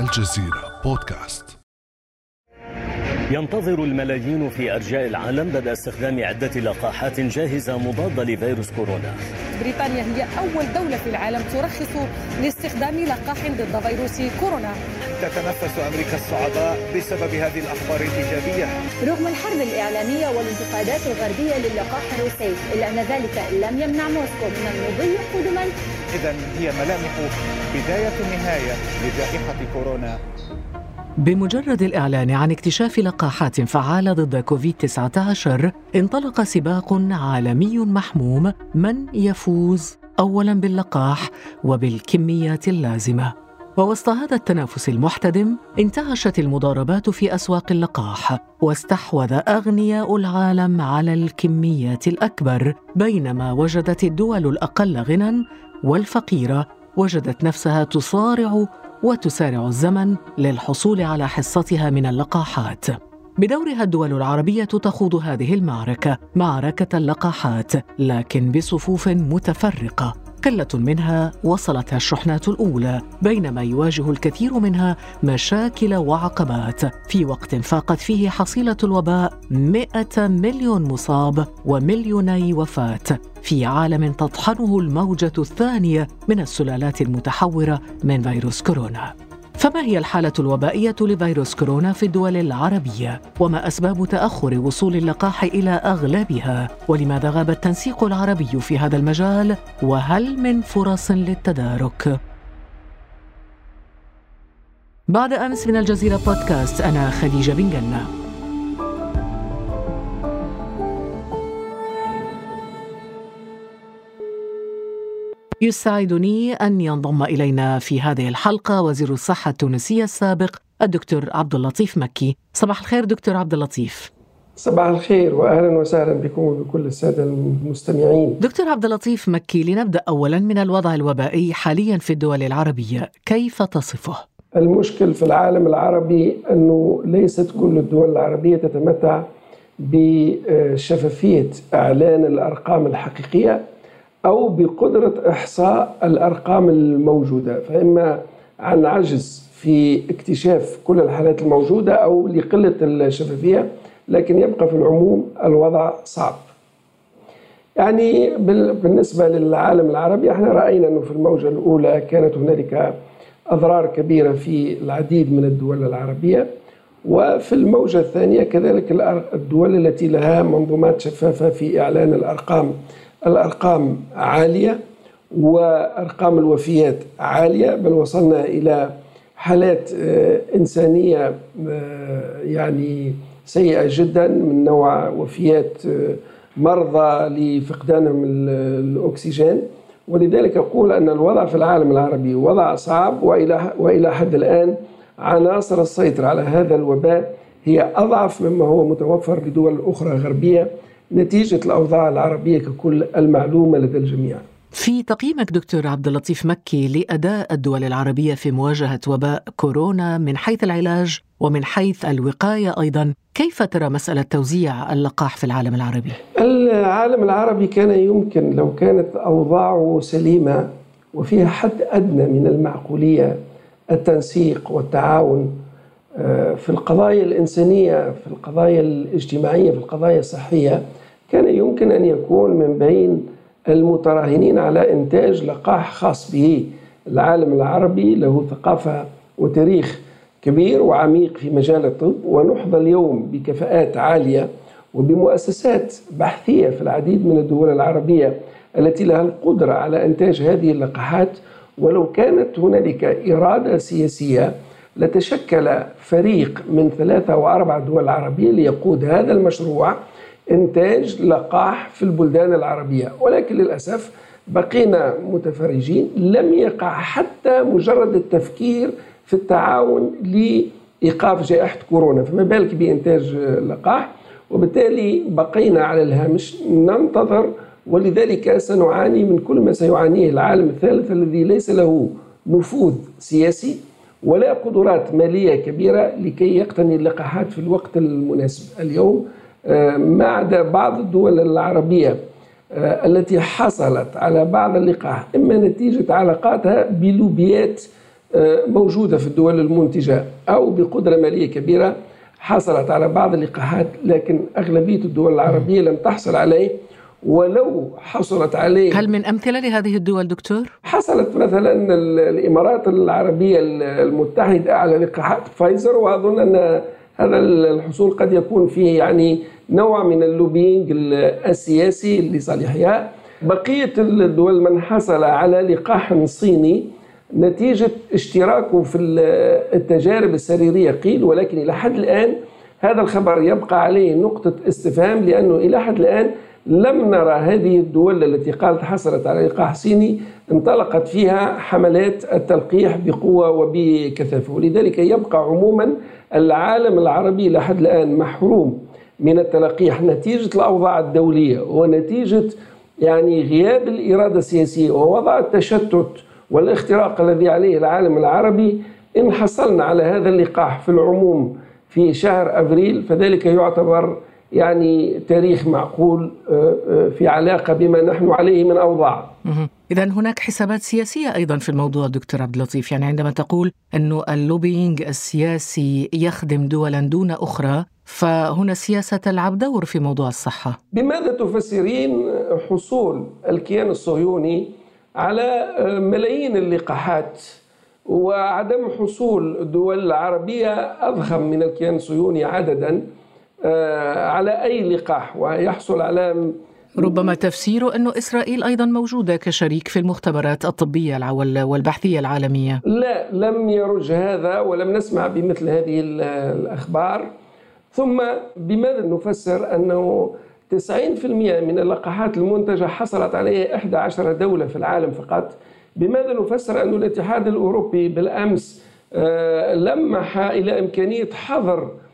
الجزيرة بودكاست. ينتظر الملايين في أرجاء العالم بدء استخدام عدة لقاحات جاهزة مضادة لفيروس كورونا. بريطانيا هي أول دولة في العالم ترخص لاستخدام لقاح ضد فيروس كورونا. تتنفس أمريكا الصعداء بسبب هذه الأخبار الإيجابية. رغم الحرب الإعلامية والانتقادات الغربية للقاح الروسي إلا أن ذلك لم يمنع موسكو من المضي قدما إذا هي ملامح بداية نهاية لجائحة كورونا. بمجرد الإعلان عن اكتشاف لقاحات فعالة ضد كوفيد-19 انطلق سباق عالمي محموم من يفوز أولا باللقاح وبالكميات اللازمة. ووسط هذا التنافس المحتدم انتعشت المضاربات في أسواق اللقاح واستحوذ أغنياء العالم على الكميات الأكبر بينما وجدت الدول الأقل غنى والفقيرة وجدت نفسها تصارع وتسارع الزمن للحصول على حصتها من اللقاحات. بدورها الدول العربية تخوض هذه المعركة معركة اللقاحات لكن بصفوف متفرقة. قلة منها وصلتها الشحنات الأولى بينما يواجه الكثير منها مشاكل وعقبات. في وقت فاقت فيه حصيلة الوباء 100 مليون مصاب ومليوني وفاة. في عالم تطحنه الموجة الثانية من السلالات المتحورة من فيروس كورونا. فما هي الحالة الوبائية لفيروس كورونا في الدول العربية؟ وما أسباب تأخر وصول اللقاح إلى أغلبها؟ ولماذا غاب التنسيق العربي في هذا المجال؟ وهل من فرص للتدارك؟ بعد أمس من الجزيرة بودكاست أنا خديجة بن جنة يسعدني أن ينضم إلينا في هذه الحلقة وزير الصحة التونسية السابق الدكتور عبد اللطيف مكي صباح الخير دكتور عبد اللطيف صباح الخير واهلا وسهلا بكم وبكل السادة المستمعين. دكتور عبد اللطيف مكي لنبدأ اولا من الوضع الوبائي حاليا في الدول العربية، كيف تصفه؟ المشكل في العالم العربي أنه ليست كل الدول العربية تتمتع بشفافية إعلان الأرقام الحقيقية أو بقدرة إحصاء الأرقام الموجودة فإما عن عجز في اكتشاف كل الحالات الموجودة أو لقلة الشفافية لكن يبقى في العموم الوضع صعب. يعني بالنسبة للعالم العربي إحنا رأينا أنه في الموجة الأولى كانت هنالك أضرار كبيرة في العديد من الدول العربية وفي الموجة الثانية كذلك الدول التي لها منظومات شفافة في إعلان الأرقام الأرقام عالية وأرقام الوفيات عالية بل وصلنا إلى حالات آه، إنسانية آه، يعني سيئة جدا من نوع وفيات آه، مرضى لفقدانهم الأكسجين. ولذلك أقول أن الوضع في العالم العربي وضع صعب وإلى وإلى حد الآن عناصر السيطرة على هذا الوباء هي أضعف مما هو متوفر بدول أخرى غربية. نتيجة الأوضاع العربية ككل المعلومة لدى الجميع في تقييمك دكتور عبد اللطيف مكي لأداء الدول العربية في مواجهة وباء كورونا من حيث العلاج ومن حيث الوقاية أيضا، كيف ترى مسألة توزيع اللقاح في العالم العربي؟ العالم العربي كان يمكن لو كانت أوضاعه سليمة وفيها حد أدنى من المعقولية التنسيق والتعاون في القضايا الإنسانية، في القضايا الاجتماعية، في القضايا الصحية كان يمكن أن يكون من بين المتراهنين على إنتاج لقاح خاص به. العالم العربي له ثقافة وتاريخ كبير وعميق في مجال الطب ونحظى اليوم بكفاءات عالية وبمؤسسات بحثية في العديد من الدول العربية التي لها القدرة على إنتاج هذه اللقاحات. ولو كانت هنالك إرادة سياسية لتشكل فريق من ثلاثة واربع دول عربية ليقود هذا المشروع إنتاج لقاح في البلدان العربية. ولكن للأسف بقينا متفرجين لم يقع حتى مجرد التفكير في التعاون لإيقاف جائحة كورونا. فما بالك بإنتاج لقاح؟ وبالتالي بقينا على الهامش ننتظر ولذلك سنعاني من كل ما سيعانيه العالم الثالث الذي ليس له نفوذ سياسي. ولا قدرات مالية كبيرة لكي يقتني اللقاحات في الوقت المناسب. اليوم آه، ما عدا بعض الدول العربية آه، التي حصلت على بعض اللقاح إما نتيجة علاقاتها بلوبيات آه، موجودة في الدول المنتجة أو بقدرة مالية كبيرة حصلت على بعض اللقاحات لكن أغلبية الدول العربية لم تحصل عليه. ولو حصلت عليه هل من أمثلة لهذه الدول دكتور؟ حصلت مثلا الإمارات العربية المتحدة على لقاحات فايزر وأظن أن هذا الحصول قد يكون فيه يعني نوع من ال lobbying السياسي لصالحها بقية الدول من حصل على لقاح صيني نتيجة اشتراكه في التجارب السريرية قيل ولكن إلى حد الآن هذا الخبر يبقى عليه نقطة استفهام لأنه إلى حد الآن لم نرى هذه الدول التي قالت حصلت على لقاح صيني انطلقت فيها حملات التلقيح بقوة وبكثافة. ولذلك يبقى عموما العالم العربي لحد الآن محروم من التلقيح. نتيجة الأوضاع الدولية ونتيجة يعني غياب الإرادة السياسية ووضع التشتت والاختراق الذي عليه العالم العربي إن حصلنا على هذا اللقاح في العموم في شهر أبريل فذلك يعتبر يعني تاريخ معقول آه، آه، في علاقة بما نحن عليه من أوضاع. إذا هناك حسابات سياسية أيضا في الموضوع دكتور عبد اللطيف. يعني عندما تقول أنه اللوبينج السياسي يخدم دولا دون أخرى فهنا السياسة تلعب دور في موضوع الصحة. بماذا تفسرين حصول الكيان الصهيوني على ملايين اللقاحات وعدم حصول الدول العربية أضخم من الكيان الصهيوني عددا؟ آه، على أي لقاح ويحصل على ربما تفسيره أنه إسرائيل أيضا موجودة كشريك في المختبرات الطبية والبحثية العالمية. لا لم يرج هذا ولم نسمع بمثل هذه الأخبار. ثم بماذا نفسر أنه 90% من اللقاحات المنتجة حصلت عليها 11 دولة في العالم فقط؟ بماذا نفسر أن الاتحاد الأوروبي بالأمس آه، لمح إلى إمكانية حظر آه، آه،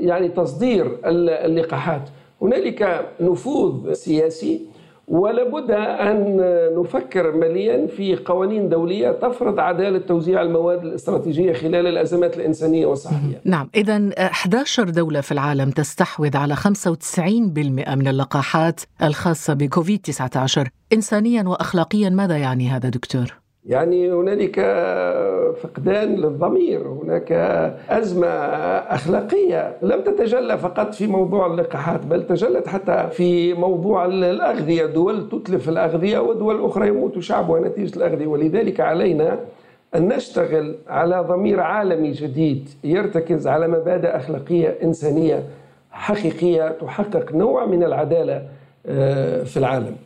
يعني تصدير اللقاحات. هنالك نفوذ سياسي ولابد أن نفكر مليا في قوانين دولية تفرض عدالة توزيع المواد الاستراتيجية خلال الأزمات الإنسانية والصحية. نعم. إذا 11 دولة في العالم تستحوذ على 95% من اللقاحات الخاصة بكوفيد 19 إنسانيا وأخلاقيا ماذا يعني هذا دكتور؟ يعني هنالك فقدان للضمير هناك أزمة أخلاقية. لم تتجلى فقط في موضوع اللقاحات بل تجلت حتى في موضوع الأغذية. دول تتلف الأغذية ودول أخرى يموت شعبها نتيجة الأغذية. ولذلك علينا أن نشتغل على ضمير عالمي جديد يرتكز على مبادئ أخلاقية إنسانية حقيقية تحقق نوع من العدالة آه، في العالم.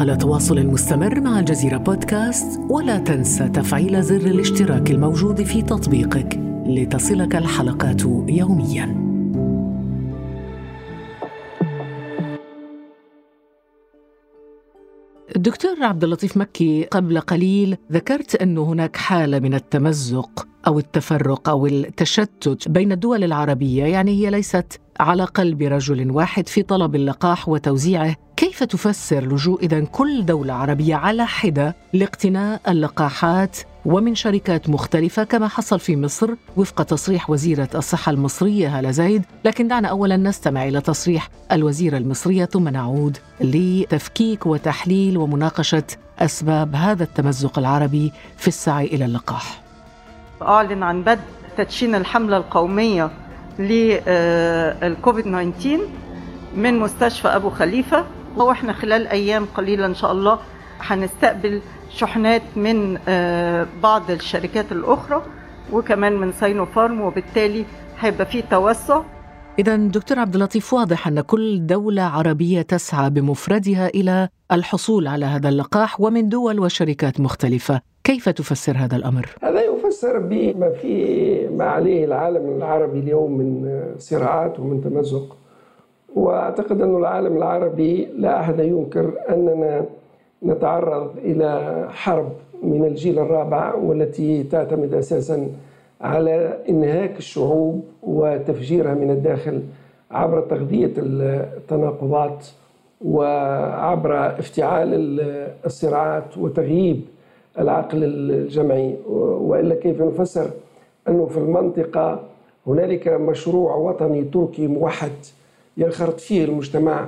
على تواصل مستمر مع الجزيرة بودكاست ولا تنسى تفعيل زر الاشتراك الموجود في تطبيقك لتصلك الحلقات يومياً. دكتور عبد اللطيف مكي قبل قليل ذكرت انه هناك حالة من التمزق أو التفرق أو التشتت بين الدول العربية يعني هي ليست على قلب رجل واحد في طلب اللقاح وتوزيعه كيف تفسر لجوء اذا كل دولة عربية على حدة لاقتناء اللقاحات ومن شركات مختلفة كما حصل في مصر وفق تصريح وزيرة الصحة المصرية هالة زايد؟ لكن دعنا أولا نستمع إلى تصريح الوزيرة المصرية ثم نعود لتفكيك وتحليل ومناقشة أسباب هذا التمزق العربي في السعي إلى اللقاح. أعلن عن بدء تدشين الحملة القومية للكوفيد 19 من مستشفى أبو خليفة وإحنا خلال أيام قليلة إن شاء الله هنستقبل شحنات من آه، بعض الشركات الأخرى وكمان من ساينو فارم وبالتالي هيبقى في توسع. إذا دكتور عبد اللطيف واضح أن كل دولة عربية تسعى بمفردها إلى الحصول على هذا اللقاح ومن دول وشركات مختلفة، كيف تفسر هذا الأمر؟ هذا يفسر بما في ما عليه العالم العربي اليوم من صراعات ومن تمزق. وأعتقد أن العالم العربي لا أحد ينكر أننا نتعرض إلى حرب من الجيل الرابع والتي تعتمد أساسا على إنهاك الشعوب وتفجيرها من الداخل عبر تغذية التناقضات وعبر افتعال الصراعات وتغييب العقل الجمعي. وإلا كيف نفسر أنه في المنطقة هنالك مشروع وطني تركي موحد ينخرط فيه المجتمع.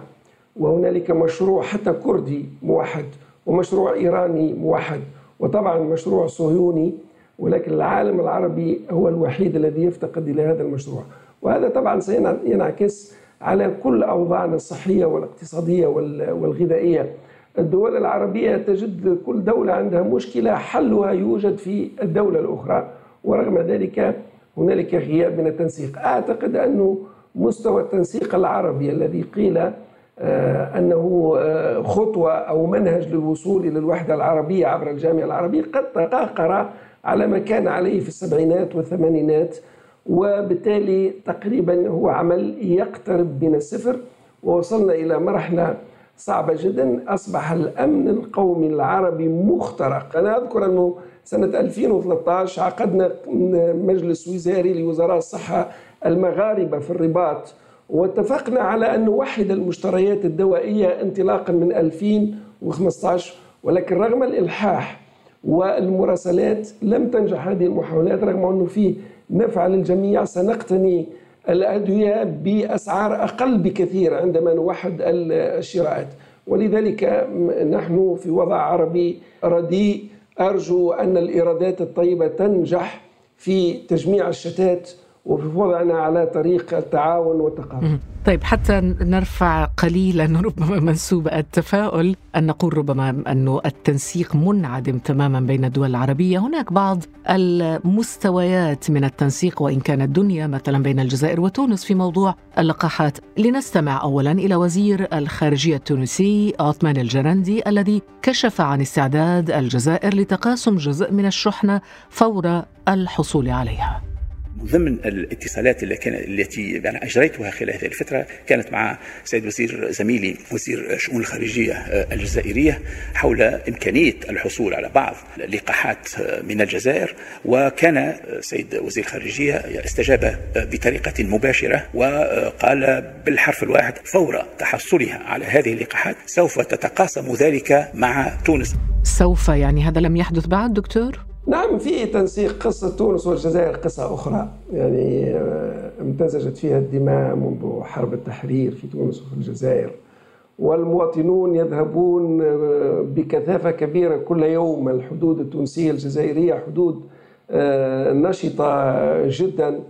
وهنالك مشروع حتى كردي موحد ومشروع إيراني موحد وطبعا مشروع صهيوني ولكن العالم العربي هو الوحيد الذي يفتقد إلى هذا المشروع. وهذا طبعا سينعكس على كل أوضاعنا الصحية والاقتصادية والغذائية. الدول العربية تجد كل دولة عندها مشكلة حلها يوجد في الدولة الأخرى. ورغم ذلك هنالك غياب من التنسيق. أعتقد أنه مستوى التنسيق العربي الذي قيل آه، أنه آه، خطوة أو منهج للوصول إلى الوحدة العربية عبر الجامعة العربية قد تقاقر على ما كان عليه في السبعينات والثمانينات وبالتالي تقريبا هو عمل يقترب من الصفر ووصلنا إلى مرحلة صعبة جدا. أصبح الأمن القومي العربي مخترق. أنا أذكر أنه سنة 2013 عقدنا مجلس وزاري لوزراء الصحة المغاربة في الرباط. واتفقنا على أن نوحد المشتريات الدوائية انطلاقا من 2015 ولكن رغم الإلحاح والمراسلات لم تنجح هذه المحاولات رغم أنه في نفع للجميع سنقتني الأدوية بأسعار أقل بكثير عندما نوحد الشراءات. ولذلك نحن في وضع عربي رديء. أرجو أن الإيرادات الطيبة تنجح في تجميع الشتات وفي وضعنا على طريق التعاون والتقارب طيب حتى نرفع قليلا ربما منسوب التفاؤل أن نقول ربما أن التنسيق منعدم تماما بين الدول العربية. هناك بعض المستويات من التنسيق وإن كانت دنيا مثلا بين الجزائر وتونس في موضوع اللقاحات. لنستمع أولا إلى وزير الخارجية التونسي عثمان الجرندي الذي كشف عن استعداد الجزائر لتقاسم جزء من الشحنة فور الحصول عليها. ضمن الاتصالات اللي كان التي يعني أجريتها خلال هذه الفترة كانت مع سيد وزير زميلي وزير الشؤون الخارجية آه، الجزائرية حول إمكانية الحصول على بعض اللقاحات آه، من الجزائر وكان آه، سيد وزير الخارجية استجاب بطريقة مباشرة وقال بالحرف الواحد فور تحصلها على هذه اللقاحات سوف تتقاسم ذلك مع تونس سوف يعني هذا لم يحدث بعد دكتور؟ نعم في تنسيق قصة تونس والجزائر قصة أخرى. يعني آه، امتزجت فيها الدماء منذ حرب التحرير في تونس وفي الجزائر. والمواطنون يذهبون آه، بكثافة كبيرة كل يوم. الحدود التونسية الجزائرية حدود آه، نشطة جدا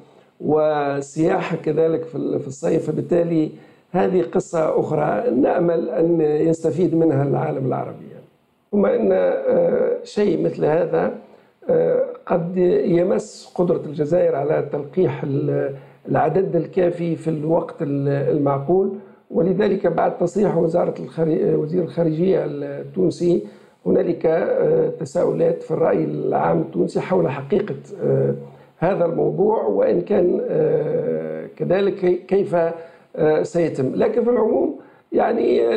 والسياحة كذلك في الصيف. فبالتالي هذه قصة أخرى نأمل أن يستفيد منها العالم العربي. ثم أن شيء مثل هذا قد يمس قدرة الجزائر على تلقيح العدد الكافي في الوقت المعقول. ولذلك بعد تصريح وزارة وزير الخارجية التونسي هنالك آه، تساؤلات في الرأي العام التونسي حول حقيقة آه، هذا الموضوع وإن كان آه، كذلك كيف سيتم. لكن في العموم يعني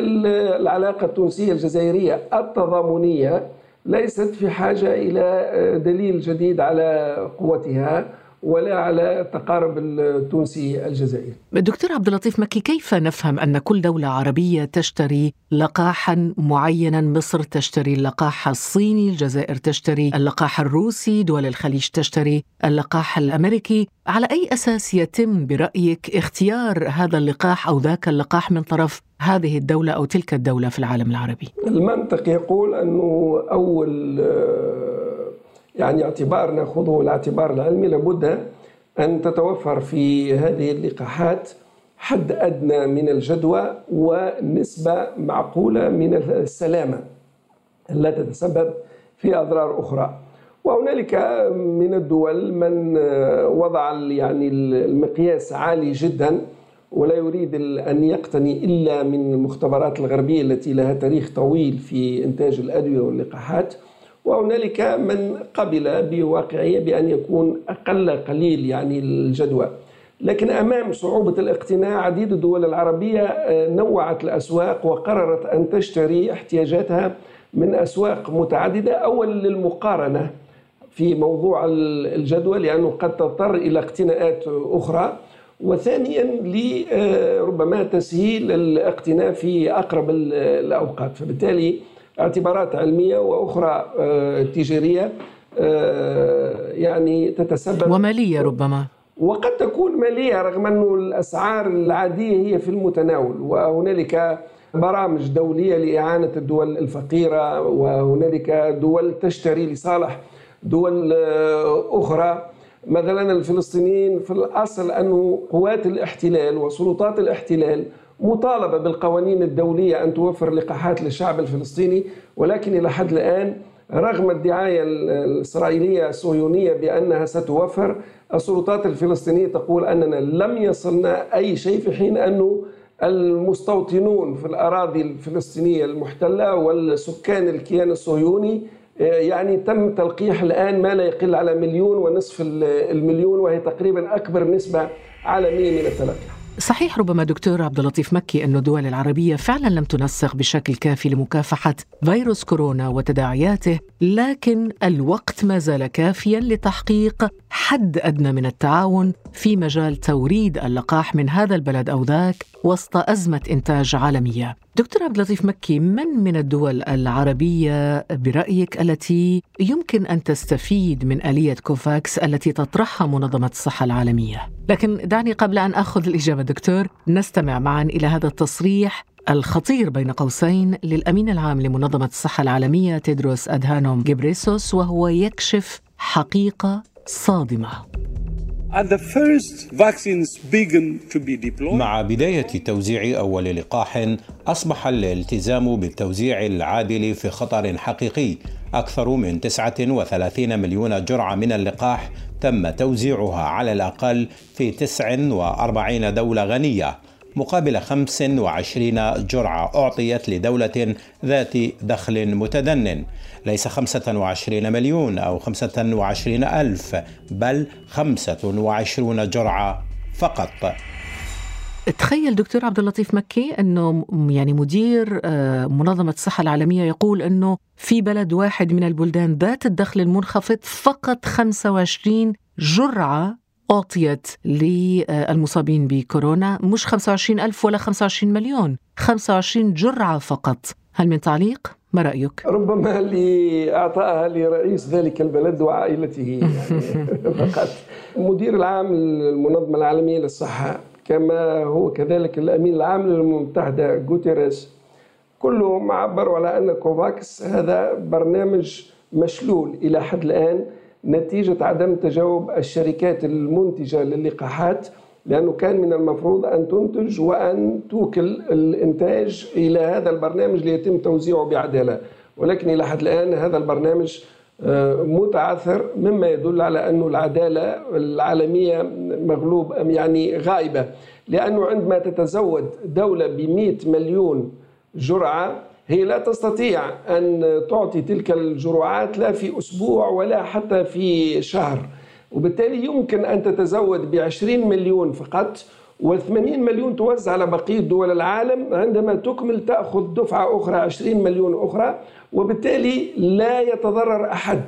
العلاقة التونسية الجزائرية التضامنية ليست في حاجة إلى آه، دليل جديد على قوتها ولا على التقارب التونسي الجزائري. دكتور عبد اللطيف مكي كيف نفهم أن كل دولة عربية تشتري لقاحا معينا، مصر تشتري اللقاح الصيني، الجزائر تشتري اللقاح الروسي، دول الخليج تشتري اللقاح الأمريكي، على أي أساس يتم برأيك اختيار هذا اللقاح أو ذاك اللقاح من طرف هذه الدولة أو تلك الدولة في العالم العربي؟ المنطق يقول أنه أول آه، يعني اعتبار نأخذه الاعتبار العلمي لابد أن تتوفر في هذه اللقاحات حد أدنى من الجدوى ونسبة معقولة من السلامة لا تتسبب في أضرار أخرى. وهنالك من الدول من آه، وضع يعني المقياس عالي جدا ولا يريد أن يقتني إلا من المختبرات الغربية التي لها تاريخ طويل في إنتاج الأدوية واللقاحات. وهنالك من قبل بواقعية بأن يكون أقل قليل يعني الجدوى. لكن أمام صعوبة الاقتناع عديد الدول العربية آه، نوعت الأسواق وقررت أن تشتري احتياجاتها من أسواق متعددة. أولا للمقارنة في موضوع الجدوى لأنه قد تضطر إلى اقتناءات أخرى. وثانيا لربما تسهيل الاقتناء في أقرب الأوقات. فبالتالي اعتبارات علمية وأخرى آه، تجارية آه، يعني تتسبب. ومالية ربما. وقد تكون مالية رغم أن الأسعار العادية هي في المتناول وهنالك برامج دولية لإعانة الدول الفقيرة وهنالك دول تشتري لصالح دول أخرى. مثلا الفلسطينيين في الأصل أن قوات الاحتلال وسلطات الاحتلال مطالبة بالقوانين الدولية أن توفر لقاحات للشعب الفلسطيني ولكن إلى حد الآن رغم الدعاية الإسرائيلية الصهيونية بأنها ستوفر السلطات الفلسطينية تقول أننا لم يصلنا أي شيء في حين أنه المستوطنون في الأراضي الفلسطينية المحتلة والسكان الكيان الصهيوني يعني تم تلقيح الآن ما لا يقل على مليون ونصف المليون وهي تقريبا أكبر نسبة عالمية من التلقيح. صحيح ربما دكتور عبد اللطيف مكي أن الدول العربية فعلا لم تنسق بشكل كافي لمكافحة فيروس كورونا وتداعياته، لكن الوقت ما زال كافيا لتحقيق حد أدنى من التعاون في مجال توريد اللقاح من هذا البلد أو ذاك وسط أزمة إنتاج عالمية. دكتور عبد اللطيف مكي من من الدول العربية برأيك التي يمكن أن تستفيد من آلية كوفاكس التي تطرحها منظمة الصحة العالمية لكن دعني قبل أن أخذ الإجابة دكتور نستمع معا إلى هذا التصريح الخطير بين قوسين للأمين العام لمنظمة الصحة العالمية تيدروس أدهانوم جبريسوس وهو يكشف حقيقة صادمة. مع بداية توزيع أول لقاح أصبح الالتزام بالتوزيع العادل في خطر حقيقي. أكثر من 39 مليون جرعة من اللقاح تم توزيعها على الأقل في 49 دولة غنية. مقابل 25 جرعة أعطيت لدولة ذات دخل متدنٍ ليس 25 مليون أو 25 ألف بل 25 جرعة فقط. تخيل دكتور عبد اللطيف مكي أنه يعني مدير آه، منظمة الصحة العالمية يقول أنه في بلد واحد من البلدان ذات الدخل المنخفض فقط 25 جرعة أعطيت للمصابين بكورونا مش 25 ألف ولا 25 مليون 25 جرعة فقط هل من تعليق؟ ما رأيك؟ ربما لإعطائها لرئيس ذلك البلد وعائلته يعني فقط مدير العام للمنظمة العالمية للصحة كما هو كذلك الأمين العام للأمم المتحدة غوتيريس كلهم عبروا على أن كوفاكس هذا برنامج مشلول إلى حد الآن نتيجة عدم تجاوب الشركات المنتجة للقاحات لأنه كان من المفروض أن تنتج وأن توكل الإنتاج إلى هذا البرنامج ليتم توزيعه بعدالة. ولكن إلى حد الآن هذا البرنامج آه، متعثر مما يدل على أن العدالة العالمية مغلوب يعني غائبة. لأنه عندما تتزود دولة ب مليون جرعة هي لا تستطيع أن تعطي تلك الجرعات لا في أسبوع ولا حتى في شهر. وبالتالي يمكن أن تتزود ب 20 مليون فقط و80 مليون توزع على بقية دول العالم عندما تكمل تأخذ دفعة أخرى 20 مليون أخرى وبالتالي لا يتضرر أحد.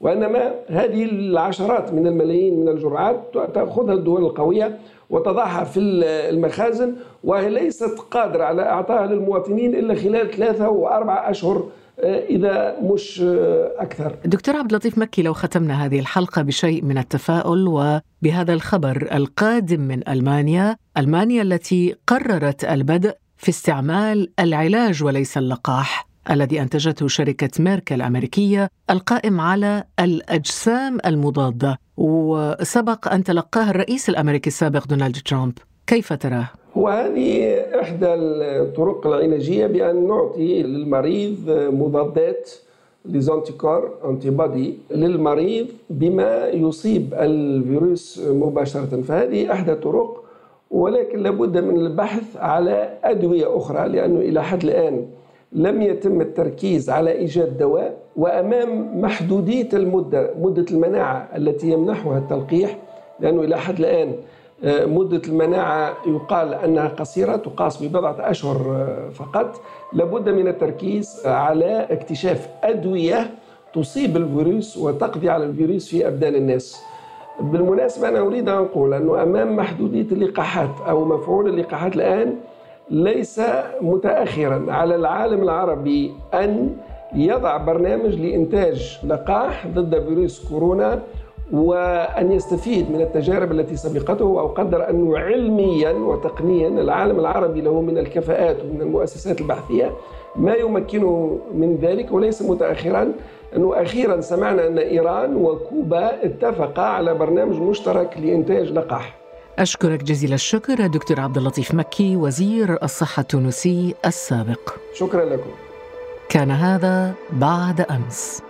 وإنما هذه العشرات من الملايين من الجرعات تأخذها الدول القوية وتضعها في المخازن وهي ليست قادرة على إعطائها للمواطنين إلا خلال ثلاثة وأربعة أشهر آه، إذا مش آه، أكثر. دكتور عبد اللطيف مكي لو ختمنا هذه الحلقة بشيء من التفاؤل وبهذا الخبر القادم من ألمانيا ألمانيا التي قررت البدء في استعمال العلاج وليس اللقاح. الذي أنتجته شركة ميركل الامريكيه القائم على الأجسام المضادة وسبق أن تلقاه الرئيس الأمريكي السابق دونالد ترامب. كيف تراه؟ وهذه إحدى الطرق العلاجية بأن نعطي للمريض مضادات ليزانتيكار انتي بادي للمريض بما يصيب الفيروس مباشرة. فهذه إحدى الطرق ولكن لابد من البحث على أدوية أخرى لأنه إلى حد الآن لم يتم التركيز على إيجاد دواء وأمام محدودية المدة مدة المناعة التي يمنحها التلقيح لأنه إلى حد الآن آه، مدة المناعة يقال أنها قصيرة تقاس ببضعة أشهر آه، فقط. لابد من التركيز على اكتشاف أدوية تصيب الفيروس وتقضي على الفيروس في أبدان الناس. بالمناسبة أنا أريد أن أقول أنه أمام محدودية اللقاحات أو مفعول اللقاحات الآن ليس متاخرا على العالم العربي أن يضع برنامج لإنتاج لقاح ضد فيروس كورونا وأن يستفيد من التجارب التي سبقته وأقدر أنه علميا وتقنيا العالم العربي له من الكفاءات ومن المؤسسات البحثية ما يمكنه من ذلك وليس متأخرا. أنه أخيرا سمعنا أن إيران وكوبا اتفقا على برنامج مشترك لإنتاج لقاح. أشكرك جزيل الشكر دكتور عبد اللطيف مكي وزير الصحة التونسي السابق. شكرا لكم. كان هذا بعد أمس.